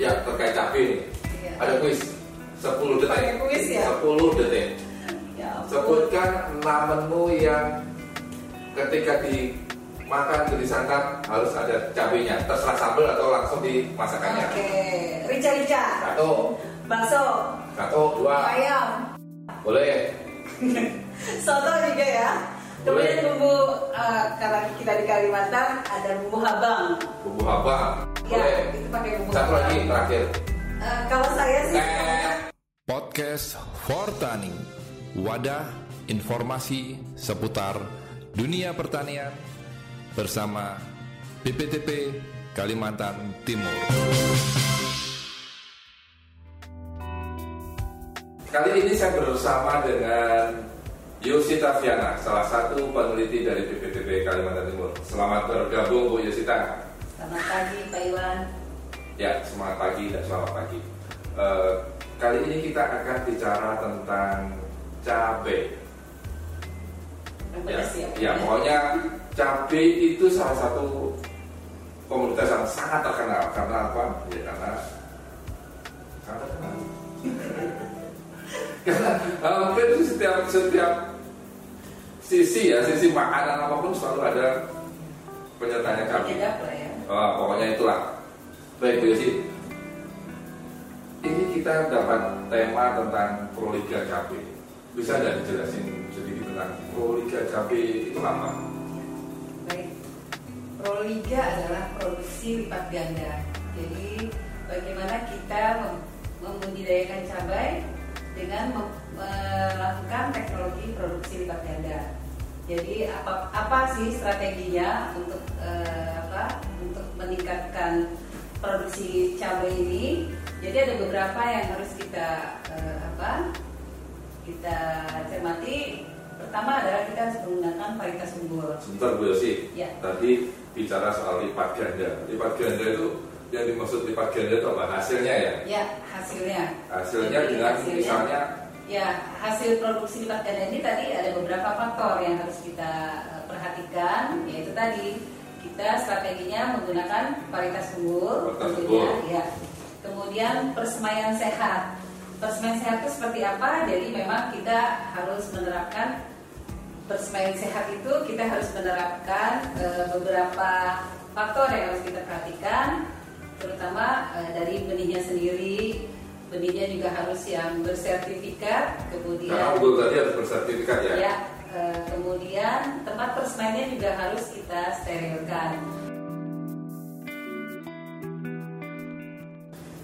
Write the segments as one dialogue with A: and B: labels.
A: Ya terkait cabai nih.
B: Iya.
A: Ada kuis 10 detik.
B: Pakai kuis ya?
A: 10 detik.
B: Ya ampun.
A: Sebutkan enam menu yang ketika dimakan atau disantap harus ada cabenya. Terserah sambal atau langsung di masakannya.
B: Oke, rica-rica,
A: Satu,
B: bakso,
A: satu, dua,
B: ayam,
A: boleh.
B: soto juga ya. Kemudian bumbu eh, karena kita di Kalimantan ada bumbu habang.
A: Bumbu habang,
B: Ya,
A: boleh.
B: itu pakai bumbu
A: Satu lagi terakhir.
B: Eh, kalau saya sih
A: Eh,
C: Podcast for Tani, wadah informasi seputar dunia pertanian bersama BPTP Kalimantan Timur.
A: Kali ini saya bersama dengan Yosita Viana, salah satu peneliti dari BPTP Kalimantan Timur. Selamat bergabung Bu Yosita.
B: Selamat pagi Pak Iwan.
A: Ya, semangat pagi dan selamat pagi. Eh, kali ini kita akan bicara tentang cabai. Ya,
B: pedas ya.
A: ya, pokoknya cabai itu salah satu komoditas yang sangat terkenal karena apa? Ya karena sangat terkenal. karena hampir di setiap setiap sisi ya, sisi makanan apa pun selalu ada penyertanya cabai. Oh, pokoknya itulah. Baik Bu Yosi. Ini kita dapat tema tentang proliga cabai. Bisa nggak dijelasin sedikit tentang proliga cabai itu apa?
B: Baik. Proliga adalah produksi lipat ganda. Jadi bagaimana kita mem- membudidayakan cabai dengan melakukan teknologi produksi lipat ganda. Jadi apa apa sih strateginya untuk eh, apa untuk meningkatkan produksi cabai ini? Jadi ada beberapa yang harus kita eh, apa kita cermati. Pertama adalah kita harus menggunakan varietas unggul.
A: Sebentar Bu Yosi.
B: Ya.
A: Tadi bicara soal lipat ganda. Lipat ganda itu yang dimaksud lipat ganda itu apa? Hasilnya ya?
B: Ya, hasilnya.
A: Hasilnya
B: Jadi
A: dengan
B: hasilnya-
A: misalnya
B: Ya, hasil produksi lipat ganda ini tadi ada beberapa faktor yang harus kita eh, perhatikan, yaitu tadi kita strateginya menggunakan varietas unggul, tentunya, ya. Kemudian persemaian sehat. Persemaian sehat itu seperti apa? Jadi memang kita harus menerapkan persemaian sehat itu kita harus menerapkan eh, beberapa faktor yang harus kita perhatikan, terutama eh, dari benihnya sendiri. Benihnya juga harus yang bersertifikat,
A: karena
B: kemudian
A: unggul tadi harus bersertifikat ya.
B: ya, eh, kemudian tempat persemaiannya juga harus kita sterilkan.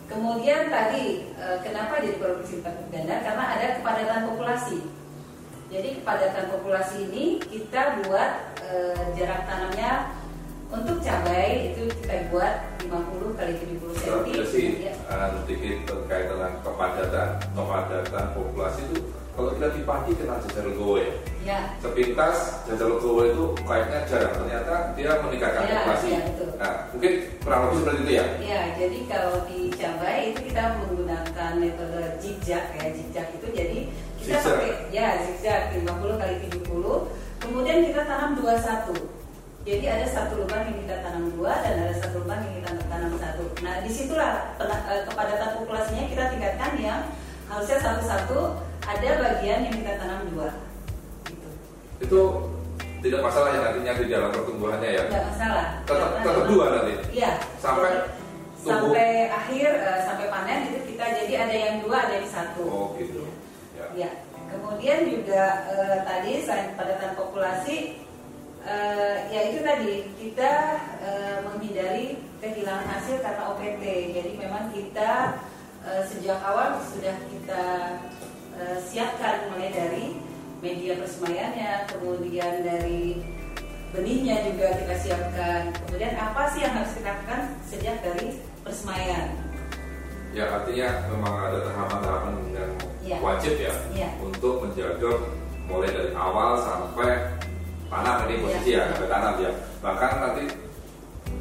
B: Kemudian tadi eh, kenapa jadi produksi lipat ganda? Karena ada kepadatan populasi. Jadi kepadatan populasi ini kita buat eh, jarak tanamnya untuk cabai itu kita buat 50 kali 70 cm.
A: Tapi sih
B: Ya.
A: uh, sedikit terkait dengan kepadatan kepadatan populasi itu kalau kita di pagi kenal jajal gowe
B: Ya,
A: sepintas jajal gowe itu kayaknya jarang ternyata dia meningkatkan
B: Ya,
A: populasi
B: ya, betul.
A: nah mungkin kurang lebih seperti itu ya
B: Ya, jadi kalau di cabai itu kita menggunakan metode zigzag ya, zigzag itu jadi kita
A: Zigzag.
B: pakai ya zigzag 50 kali 70. Kemudian kita tanam 21. Jadi ada satu lubang yang kita tanam dua dan ada satu lubang yang kita tanam satu. Nah di situlah eh, kepadatan populasinya kita tingkatkan yang harusnya satu-satu ada bagian yang kita tanam dua. Gitu.
A: itu tidak masalah ya nantinya di dalam pertumbuhannya ya
B: Nggak masalah.
A: tetap
B: Karena
A: tetap dua nanti
B: Iya.
A: Sampai tumbuh.
B: sampai akhir eh, sampai panen itu kita jadi ada yang dua ada yang satu.
A: oh gitu ya
B: Ya. Kemudian juga eh, tadi selain kepadatan populasi eh, ya itu tadi kita eh, menghindari kehilangan hasil karena OPT. Jadi memang kita eh, sejak awal sudah kita eh, siapkan mulai dari media persemaiannya, kemudian dari benihnya juga kita siapkan. Kemudian apa sih yang harus kita lakukan sejak dari persemaian?
A: ya artinya memang ada tahapan-tahapan yang
B: Ya.
A: wajib ya
B: Ya.
A: untuk menjaga mulai dari awal sampai tanam ini posisi
B: Ya.
A: ya, sampai tanam ya bahkan nanti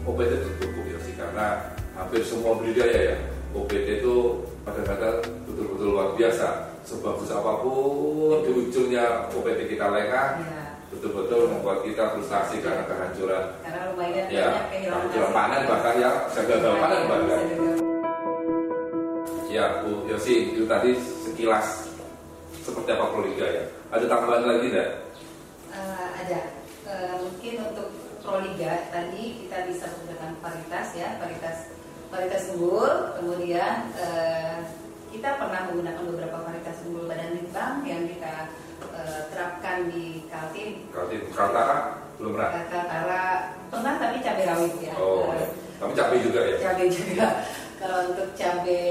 A: OPT itu cukup ya sih karena hampir semua budidaya ya OPT itu kadang-kadang betul-betul luar biasa sebagus apa pun di ujungnya OPT kita lengah
B: Ya.
A: betul-betul membuat kita frustasi karena kehancuran
B: Karena lumayan
A: ya
B: banyak kehilangan
A: panen bahkan ya gagal panen bahkan. Ya Bu Yosi, itu tadi sekilas seperti apa Proliga ya. Ada tambahan lagi enggak?
B: Eh, ada. Eh, mungkin untuk Proliga tadi kita bisa menggunakan paritas ya, paritas paritas unggul. Kemudian eh, kita pernah menggunakan beberapa paritas unggul badan litbang yang kita eh, terapkan di Kaltim.
A: Kaltim, Kaltara belum pernah.
B: Kaltara pernah tapi cabai rawit ya.
A: Oh,
B: Eh,
A: ya. Tapi cabai juga ya.
B: cabai juga. Kalau untuk cabai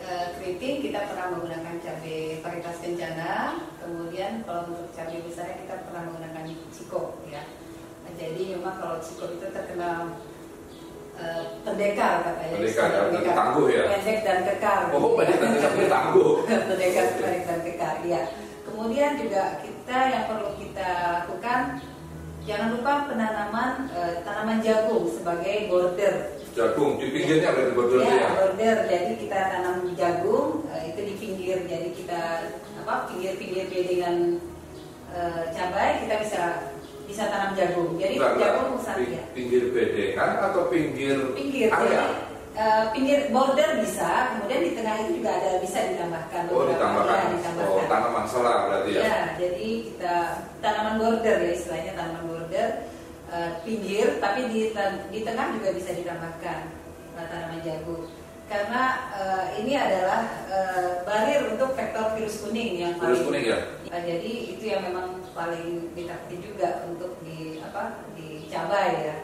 B: eh, keriting kita pernah menggunakan cabai paritas kencana. Kemudian kalau untuk cabai besar kita pernah menggunakan ciko ya. Jadi memang kalau ciko itu terkenal eh, pendekar katanya.
A: Pendekar, ya,
B: Pendekar.
A: tangguh ya?
B: Pendek dan kekar.
A: Oh, banyak nanti sampai tangguh.
B: pendekar pendek dan kekar. Ya. Kemudian juga kita yang perlu kita lakukan jangan lupa penanaman eh, tanaman jagung sebagai border
A: Jagung di pinggirnya berarti bordurnya
B: Ya,
A: ya.
B: border. Jadi kita tanam jagung eh, itu di pinggir. Jadi kita apa pinggir-pinggir bedengan eh, cabai kita bisa bisa tanam jagung. Jadi jagung usah
A: Ping-
B: ya.
A: Pinggir bedengan atau pinggir
B: Pinggir.
A: area?
B: Jadi eh, pinggir border bisa. Kemudian di tengah itu juga ada bisa ditambahkan.
A: Oh ditambahkan.
B: Ya,
A: Oh
B: ditambahkan.
A: tanaman solar berarti ya.
B: Ya, jadi kita tanaman border ya istilahnya tanaman border eh, pinggir, tapi di di tengah juga bisa ditambahkan eh, tanaman jagung. Karena eh, ini adalah eh, barir untuk vektor virus kuning yang
A: Virus
B: paling
A: kuning ya.
B: Eh, jadi itu yang memang paling ditakuti juga untuk di apa di cabai ya.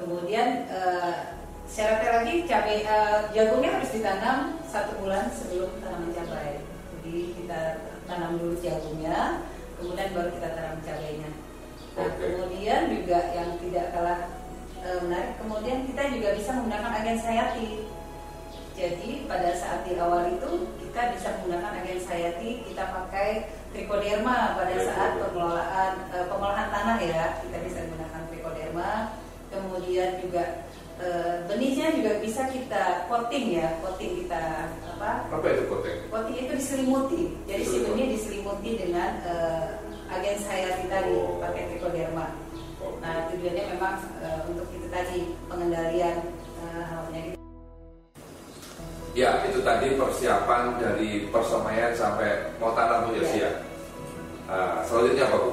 B: Kemudian eh, syaratnya lagi cabai eh, jagungnya harus ditanam satu bulan sebelum tanaman cabai. Jadi kita tanam dulu jagungnya, kemudian baru kita tanam cabainya. Nah, kemudian juga yang tidak kalah eh, menarik, kemudian kita juga bisa menggunakan agen sayati. Jadi pada saat di awal itu kita bisa menggunakan agen sayati, kita pakai trichoderma pada saat pengelolaan eh, pengolahan tanah ya, kita bisa menggunakan trichoderma. Kemudian juga eh, benihnya juga bisa kita coating ya, coating kita apa?
A: Apa itu kotek?
B: Coating itu diselimuti. Jadi si
A: Diselimuti.
B: benih diselimuti dengan eh, agen sayati tadi
A: Oh.
B: pakai trichoderma.
A: Oh.
B: Nah tujuannya memang eh, untuk itu tadi pengendalian eh, hal penyakit.
A: Ya, itu tadi persiapan dari persemaian sampai mau tanam Bu ya. Ah, selanjutnya apa Bu?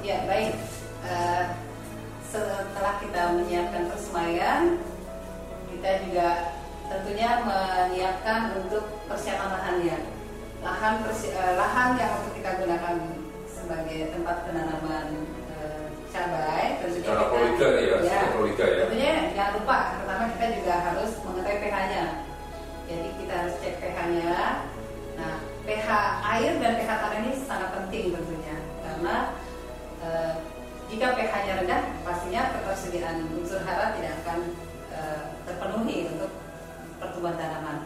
B: Ya baik. Eh, setelah kita menyiapkan persemaian, kita juga tentunya menyiapkan untuk persiapan lahannya. Lahan persi- eh, lahan yang untuk kita gunakan sebagai tempat penanaman eh, cabai. Tentunya
A: Secara
B: kita-
A: ya, proliga ya.
B: Tentunya jangan lupa pertama kita juga harus mengetahui pH-nya. Jadi kita harus cek pH-nya. Nah, pH air dan pH tanah ini sangat penting tentunya karena eh, jika pH-nya rendah, pastinya ketersediaan unsur hara tidak akan eh, terpenuhi untuk pertumbuhan tanaman.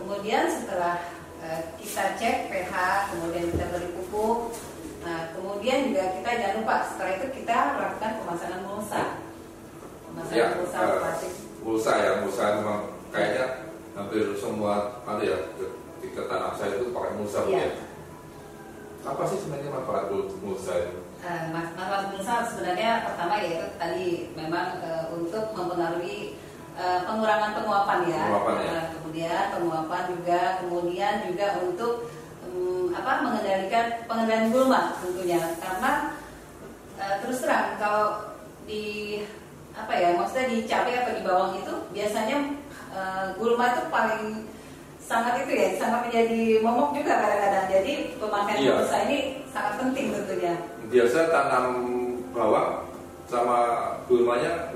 B: Kemudian setelah eh, kita cek pH, kemudian kita beri pupuk. Nah, kemudian juga kita jangan lupa setelah itu kita lakukan pemasangan mulsa. Pemasangan
A: Ya,
B: mulsa
A: eh,
B: plastik.
A: Mulsa ya, mulsa memang kayaknya hampir semua ada ya di ke tanah saya itu pakai mulsa ya. Apa sih sebenarnya manfaat mul- mulsa itu?
B: Mas- Manfaat mulsa sebenarnya pertama yaitu tadi memang eh, untuk mempengaruhi eh, pengurangan penguapan ya.
A: Penguapan ya.
B: Eh, kemudian penguapan juga, kemudian juga untuk mm, apa mengendalikan pengendalian gulma tentunya karena eh, terus terang kalau di apa ya maksudnya di cabai atau di bawang itu biasanya gulma itu paling sangat itu ya sangat menjadi momok juga kadang-kadang jadi pemakaian
A: Iya.
B: mulsa ini sangat penting tentunya
A: Biasa tanam bawang sama gulmanya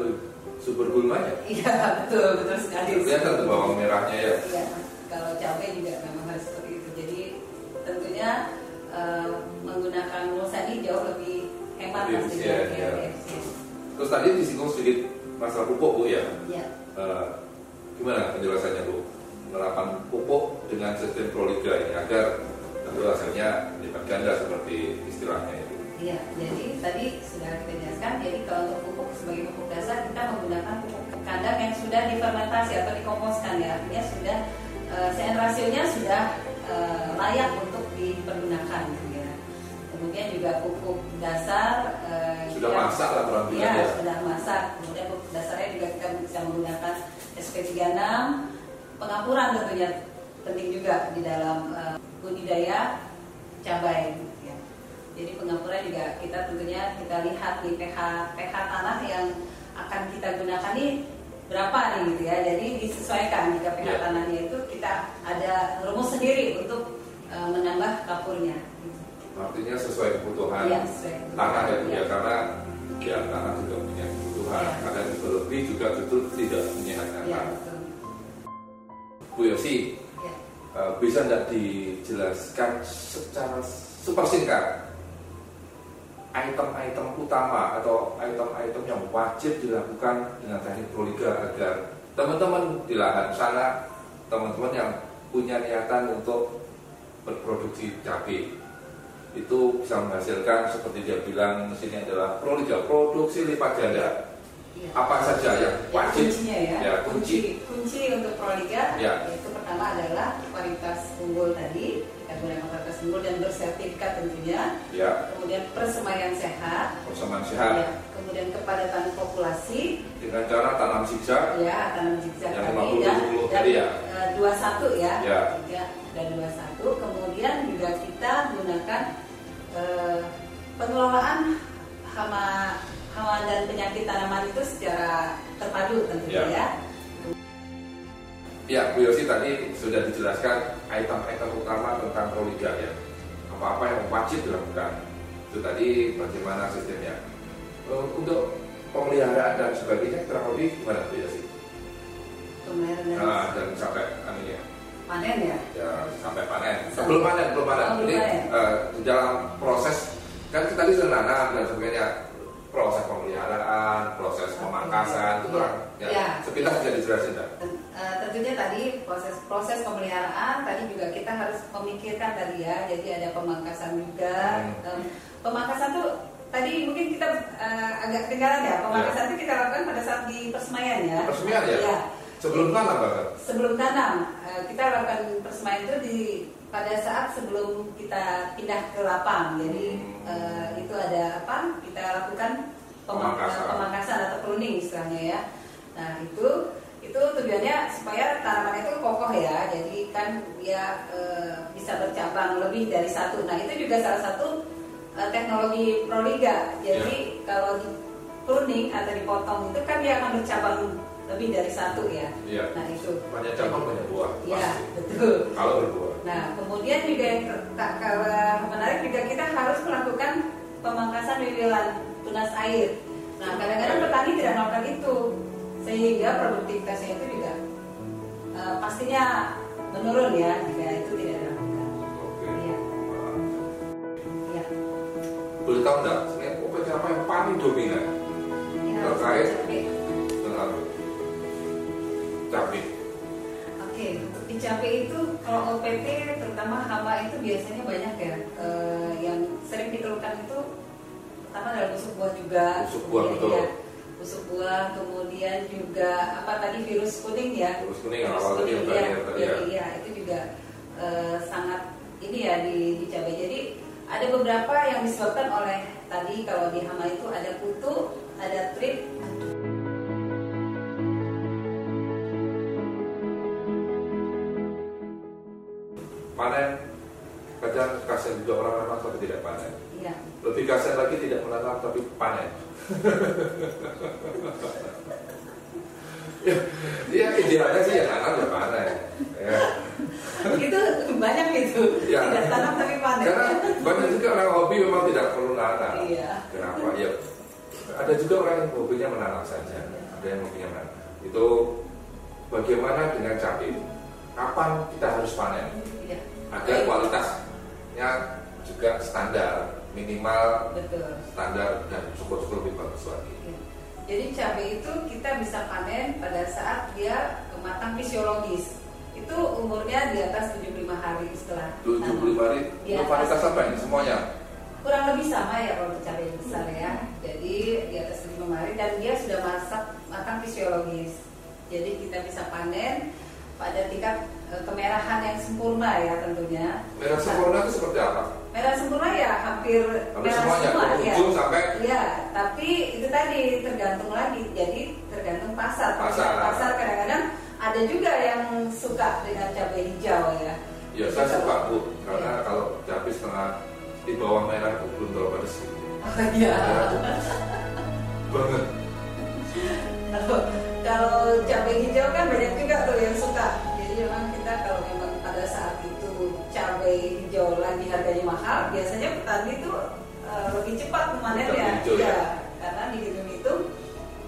A: super gulmanya.
B: Iya betul betul sekali.
A: Kelihatan tuh bawang merahnya ya.
B: Iya kalau cabai juga memang harus seperti itu. Jadi tentunya eh, menggunakan mulsa ini jauh lebih hemat
A: Lebih
B: pastinya. Iya,
A: ya. Terus tadi disinggung sedikit masalah pupuk Bu ya.
B: Iya.
A: Eh, gimana penjelasannya Bu? Penerapan pupuk dengan sistem proliga ini agar tentu hasilnya lipat ganda seperti istilahnya itu.
B: Iya, jadi tadi sudah kita jelaskan. Jadi kalau untuk pupuk sebagai pupuk dasar kita menggunakan pupuk kandang yang sudah difermentasi atau dikomposkan ya, artinya sudah eh, CN rasionya sudah eh, layak untuk dipergunakan. gitu ya. Kemudian juga pupuk dasar eh,
A: Sudah masak lah kurang
B: Iya,
A: ya.
B: sudah masak. Kemudian pupuk dasarnya juga kita bisa menggunakan SP36. pengampuran tentunya penting juga di dalam uh, budidaya cabai. Ya. Jadi pengampuran juga kita tentunya kita lihat di pH pH tanah yang akan kita gunakan ini berapa nih gitu ya. Jadi disesuaikan jika pH
A: Ya.
B: tanahnya itu kita ada rumus sendiri untuk uh, menambah kapurnya.
A: Artinya sesuai kebutuhan
B: Iya, sesuai kebutuhan.
A: tanah ya, ya.
B: Iya.
A: karena ya tanah juga kebutuhan.
B: Iya.
A: Kadang berlebih juga betul tidak menyehatkan
B: Ya, betul.
A: Bu Yosi,
B: Ya.
A: bisa tidak dijelaskan secara super singkat item-item utama atau item-item yang wajib dilakukan dengan teknik proliga agar teman-teman di lahan sana, teman-teman yang punya niatan untuk berproduksi cabai itu bisa menghasilkan seperti dia bilang sini adalah proliga produksi lipat ganda.
B: Iya.
A: Apa saja yang
B: Ya,
A: wajib?
B: kuncinya ya.
A: Ya, kunci.
B: kunci untuk proliga
A: Ya.
B: yaitu pertama adalah kualitas unggul tadi kita gunakan kualitas unggul dan bersertifikat tentunya
A: Ya,
B: kemudian persemaian sehat
A: persamaan sehat
B: ya, kemudian kepadatan populasi
A: dengan cara tanam zigzag
B: ya tanam zigzag
A: Yang
B: tadi
A: 50,
B: dan
A: 20
B: dan
A: tadi ya?
B: eh, 21 ya
A: Ya.
B: tiga dan 21 kemudian juga kita gunakan eh, pengelolaan hama hama dan penyakit tanaman itu secara terpadu tentunya
A: Ya.
B: ya
A: Ya, Bu Yosi tadi sudah dijelaskan item-item utama tentang proliga ya. Apa-apa yang wajib dilakukan. Itu tadi bagaimana sistemnya. Eh, Untuk pemeliharaan dan sebagainya kurang lebih gimana Bu Yosi?
B: pemeliharaan dan
A: Nah, dan sampai anu ya,
B: panen ya
A: ya sampai panen.
B: Sampai-
A: Sebelum panen, belum panen.
B: Oh, belum
A: Jadi
B: panen.
A: di dalam proses kan kita tadi sudah nanam dan sebagainya. Proses pemeliharaan, proses pemangkasan, itu kurang.
B: Ya.
A: Ya.
B: Ya.
A: Sepintas bisa dijelasin
B: eh, tentunya tadi proses proses pemeliharaan tadi juga kita harus memikirkan tadi ya jadi ada pemangkasan juga
A: Hmm.
B: Em, pemangkasan tuh tadi mungkin kita eh, agak ketinggalan ya pemangkasan itu kita lakukan pada saat di persemaian ya
A: Persemaian ya?
B: Iya.
A: Sebelum tanam bahkan.
B: sebelum tanam eh, kita lakukan persemaian itu di pada saat sebelum kita pindah ke lapang jadi
A: Hmm.
B: eh, itu ada apa kita lakukan pemang-
A: Pemangkasan.
B: pemangkasan atau pruning istilahnya ya nah itu itu tujuannya supaya tanaman itu kokoh ya jadi kan dia eh, bisa bercabang lebih dari satu nah itu juga salah satu eh, teknologi proliga jadi kalau di pruning atau dipotong itu kan dia akan bercabang lebih dari satu ya
A: Iya.
B: nah itu
A: Banyak cabang banyak buah.
B: ya
A: pasti.
B: betul
A: Kalau berbuah.
B: Nah, kemudian juga yang tak kalah menarik juga kita harus melakukan pemangkasan wiwilan tunas air. Nah, kadang-kadang petani tidak melakukan itu, sehingga produktivitasnya itu juga eh, pastinya menurun ya jika itu tidak dilakukan.
A: Oke.
B: Iya, iya.
A: Boleh tahu enggak? Sebenarnya apa yang paling dominan
B: harus
A: Terkait. Cabai?
B: Oke, untuk di cabai itu kalau OPT terutama hama itu biasanya banyak ya. Eh, yang sering dikeluhkan itu pertama adalah busuk buah juga.
A: Busuk buah, betul.
B: iya, busuk buah, kemudian juga apa tadi virus kuning ya.
A: Virus kuning yang
B: Virus
A: awal tadi yang
B: kuning,
A: tadi
B: iya,
A: ya,
B: iya,
A: ya.
B: iya, itu juga eh, sangat ini ya di, di cabai. Jadi ada beberapa yang disebabkan oleh tadi kalau di hama itu ada kutu, ada trip,
A: Panen kadang kasihan juga orang menanam tapi tidak panen.
B: iya.
A: Lebih kasihan lagi tidak menanam tapi panen. ya, ya idealnya sih ya nanam ya panen. Ya.
B: itu banyak itu
A: Ya.
B: tidak tanam tapi panen.
A: Karena banyak juga orang hobi memang tidak perlu nanam.
B: Iya.
A: Kenapa? Ya, ada juga orang yang hobinya menanam saja. Ada yang hobinya menanam. Itu bagaimana dengan cabai? Kapan kita harus panen?
B: Iya.
A: Agar kualitasnya juga standar, minimal
B: Betul.
A: standar dan syukur-syukur lebih bagus lagi.
B: Jadi cabai itu kita bisa panen pada saat dia matang fisiologis. Itu umurnya di atas 75 hari setelah
A: 75 hari,
B: atas.
A: kualitas apa ini semuanya?
B: Kurang lebih sama ya kalau cabai besar ya. Jadi di atas 75 hari dan dia sudah masak matang fisiologis. Jadi kita bisa panen pada tingkat kemerahan yang sempurna ya tentunya.
A: Merah sempurna itu seperti apa?
B: Merah sempurna ya hampir
A: Hampir
B: merah
A: semuanya,
B: semua ya.
A: sampai
B: Iya, tapi itu tadi tergantung lagi. Jadi tergantung pasar.
A: Pasar.
B: pasar kadang-kadang ada juga yang suka dengan cabai hijau ya.
A: Ya saya suka bu, karena kalau cabai setengah di bawah merah itu belum terlalu gitu.
B: Oh, iya.
A: Banget.
B: Kalau kalau cabai hijau kan banyak juga tuh yang suka. Memang kita kalau memang pada saat itu cabai hijau lagi harganya mahal, biasanya petani itu eh, lebih cepat memanennya.
A: Hijau, ya?
B: karena dihitung-hitung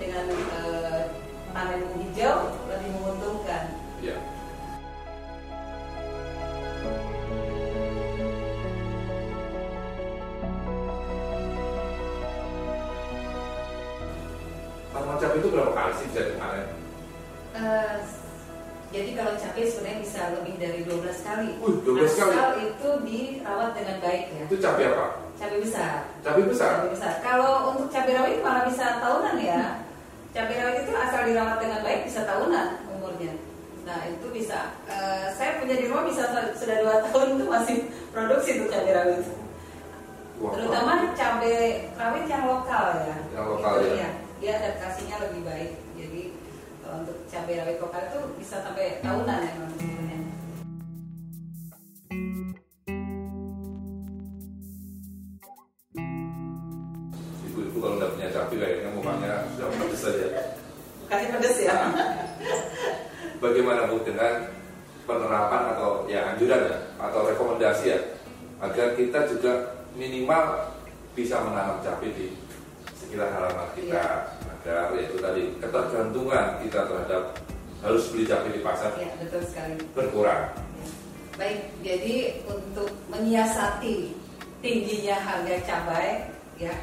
B: dengan eh, panen hijau lebih menguntungkan.
A: Ya. Tanaman cabai itu berapa kali sih bisa dipanen?
B: Eh, jadi kalau cabai sebenarnya bisa lebih dari 12 kali.
A: Wih, 12 kali?
B: Asal itu dirawat dengan baik ya.
A: Itu cabai apa?
B: Cabai besar.
A: Cabai besar?
B: Cabai besar. Kalau untuk cabai rawit malah bisa tahunan ya. Cabai rawit itu asal dirawat dengan baik bisa tahunan umurnya. Nah itu bisa. Eh, saya punya di rumah bisa sudah dua tahun itu masih produksi untuk cabai rawit.
A: Wah,
B: Terutama cabai rawit yang lokal ya.
A: Yang lokal,
B: Itu
A: ya.
B: Dia adaptasinya lebih baik. Kalau untuk cabai rawit lokal itu bisa sampai tahunan ya memang.
A: Ibu-ibu kalau nggak punya cabai kayaknya mukanya sudah pedes saja.
B: Kasih pedes ya.
A: Bagaimana Bu dengan penerapan atau ya anjuran ya atau rekomendasi ya agar kita juga minimal bisa menanam cabai di sekitar halaman kita agar yaitu tadi ketergantungan kita terhadap harus beli cabai di pasar
B: Ya betul sekali.
A: berkurang.
B: Ya. Baik, jadi untuk menyiasati tingginya harga cabai, ya,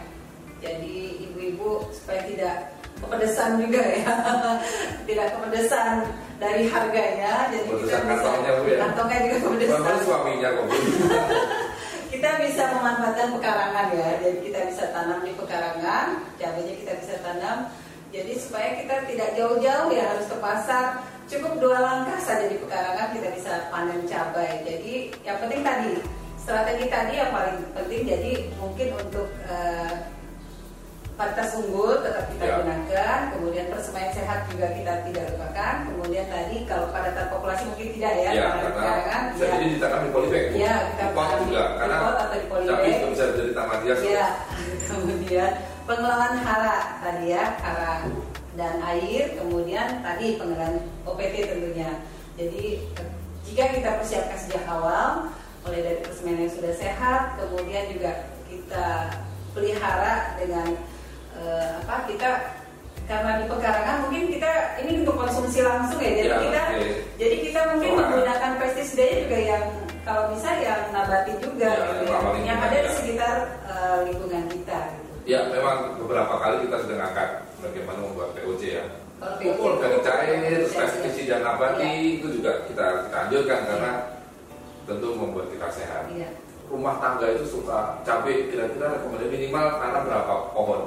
B: jadi ibu-ibu supaya tidak kepedesan juga ya, tidak kepedesan dari harganya, jadi kita bisa
A: kantongnya, Bu, ya?
B: kantongnya juga kepedesan.
A: Suaminya kok?
B: Kita bisa memanfaatkan pekarangan ya, jadi kita bisa tanam di pekarangan, cabainya kita bisa tanam. Jadi supaya kita tidak jauh-jauh ya harus ke pasar, cukup dua langkah saja di pekarangan kita bisa panen cabai. Jadi yang penting tadi strategi tadi yang paling penting. Jadi mungkin untuk eh, varietas unggul tetap kita
A: Ya.
B: gunakan, kemudian persemaian sehat juga kita tidak lupakan. Kemudian tadi kalau padatan populasi mungkin tidak ya,
A: Ya, karena
B: pekarangan.
A: bisa
B: ya.
A: jadi ditanam di polybag.
B: Ya, kita
A: Di juga karena
B: atau di polybag.
A: juga bisa jadi taman hias. Bu.
B: Ya, kemudian pengelolaan hara tadi ya, hara dan air, kemudian tadi pengelolaan OPT tentunya. Jadi jika kita persiapkan sejak awal, mulai dari persemaian yang sudah sehat, kemudian juga kita pelihara dengan eh, apa kita karena di pekarangan mungkin kita ini untuk konsumsi langsung ya, jadi
A: Ya,
B: kita
A: oke.
B: jadi kita mungkin
A: Pekarangan.
B: menggunakan pestisida juga yang kalau bisa yang nabati juga
A: Ya,
B: gitu ya, yang ada di
A: ya.
B: sekitar eh, lingkungan kita. Gitu.
A: Ya, memang beberapa kali kita sudah ngangkat bagaimana membuat POC ya.
B: POC,
A: organik cair,
B: ya,
A: pestisida
B: ya.
A: nabati
B: Ya.
A: itu juga kita, kita anjurkan karena tentu membuat kita sehat.
B: Iya.
A: Rumah tangga itu suka cabai kira-kira rekomendasi minimal tanam berapa pohon?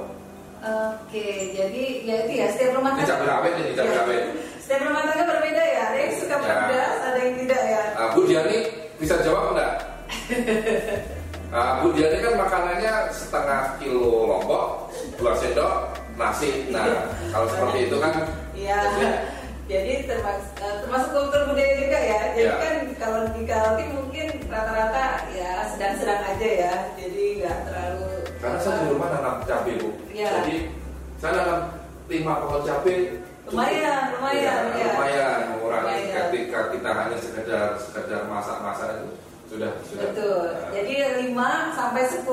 B: Oke, jadi ya itu ya setiap rumah
A: cabai rawit ini cabai
B: Ya.
A: rawit.
B: Setiap rumah tangga berbeda ya. Ada yang suka
A: Ya.
B: pedas, ada yang tidak ya.
A: Nah, Bu Diani bisa jawab enggak? Nah, Bu Diani kan makanannya setengah kilo lombok, dua sendok nasi. Nah, kalau seperti itu kan
B: Iya. Jadi termasuk, termasuk kultur budaya juga ya. Jadi
A: Ya.
B: kan kalau di Kaltim mungkin rata-rata ya sedang-sedang aja ya.
A: Saya di rumah nanam cabai Bu.
B: Iya.
A: Jadi saya nanam lima pohon cabai. cukup.
B: Lumayan, lumayan,
A: Ya,
B: ya.
A: lumayan mengurangi
B: Lumayan.
A: ketika kita hanya sekedar sekedar masak-masak itu sudah sudah.
B: Betul.
A: Nah,
B: Jadi 5 sampai 10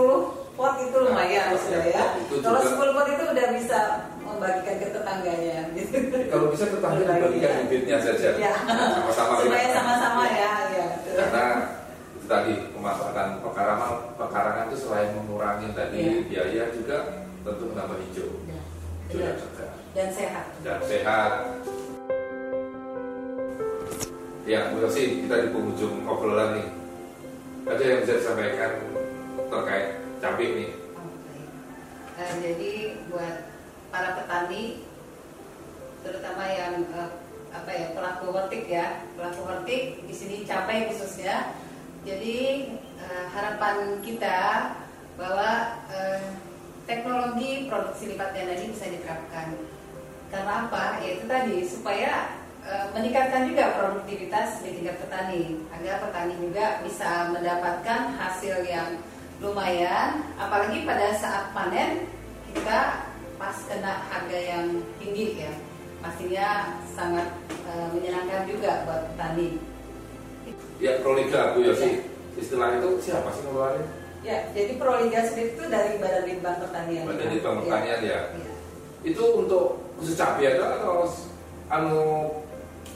B: pot itu lumayan
A: Nah,
B: sudah
A: ya,
B: ya. Kalau
A: juga.
B: 10 pot itu udah bisa membagikan ke tetangganya gitu.
A: kalau bisa tetangga dibagikan
B: Iya.
A: bibitnya saja.
B: Ya.
A: Sama-sama
B: Supaya sama-sama ya, ya.
A: karena itu tadi pemanfaatan pekarangan pekarangan itu selain mengurangi tadi
B: Iya.
A: biaya juga tentu menambah hijau
B: Ya,
A: hijau dan
B: benar.
A: segar
B: Dan sehat.
A: dan sehat ya Bu Yosi kita di penghujung obrolan nih ada yang bisa disampaikan terkait cabai nih
B: Oh, baik. Eh, jadi buat para petani, terutama yang eh, apa ya pelaku hortik ya, pelaku hortik di sini capai khususnya. Jadi eh, harapan kita bahwa eh, teknologi produksi lipat ganda ini bisa diterapkan. Karena apa? Yaitu tadi supaya eh, meningkatkan juga produktivitas di tingkat petani agar petani juga bisa mendapatkan hasil yang lumayan apalagi pada saat panen kita pas kena harga yang tinggi ya pastinya sangat eh, menyenangkan juga buat petani
A: Ya Proliga Bu Yosi, istilah itu siapa sih ngeluarin?
B: ya jadi Proliga sendiri itu dari Badan Litbang Pertanian
A: Badan Litbang Pertanian ya.
B: Iya.
A: Itu untuk khusus cabai ada atau anu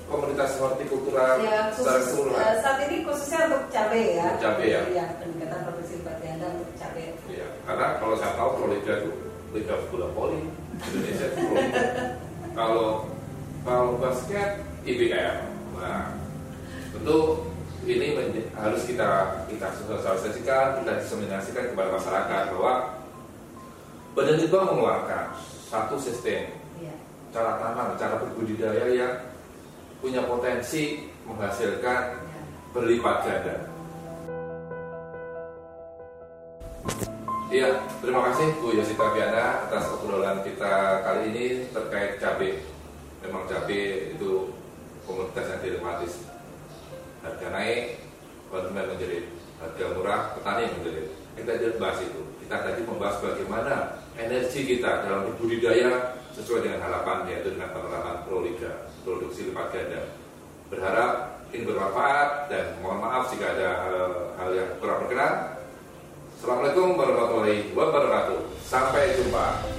A: komunitas hortikultura
B: Ya,
A: secara
B: khusus,
A: keseluruhan?
B: eh, saat ini khususnya untuk cabai ya.
A: Untuk cabai ya?
B: Iya, peningkatan produksi ganda untuk cabai.
A: Iya, karena kalau saya tahu Proliga itu Liga Bola Voli Indonesia itu kalau kalau basket IBL. Nah, tentu ini harus kita kita sosialisasikan, kita diseminasikan kepada masyarakat bahwa Litbang mengeluarkan satu sistem
B: Iya.
A: cara tanam, cara berbudidaya yang punya potensi menghasilkan
B: iya.
A: berlipat ganda. Iya, terima kasih Bu Yosita Biana atas obrolan kita kali ini terkait cabai. Memang cabai itu Harga murah, petani menjerit. Kita tidak bahas itu. Kita tadi membahas bagaimana energi kita dalam berbudidaya sesuai dengan harapan yaitu dengan penerapan Proliga, produksi lipat ganda. Berharap ini bermanfaat dan mohon maaf jika ada hal, hal yang kurang berkenan. Assalamualaikum warahmatullahi wabarakatuh. Sampai jumpa.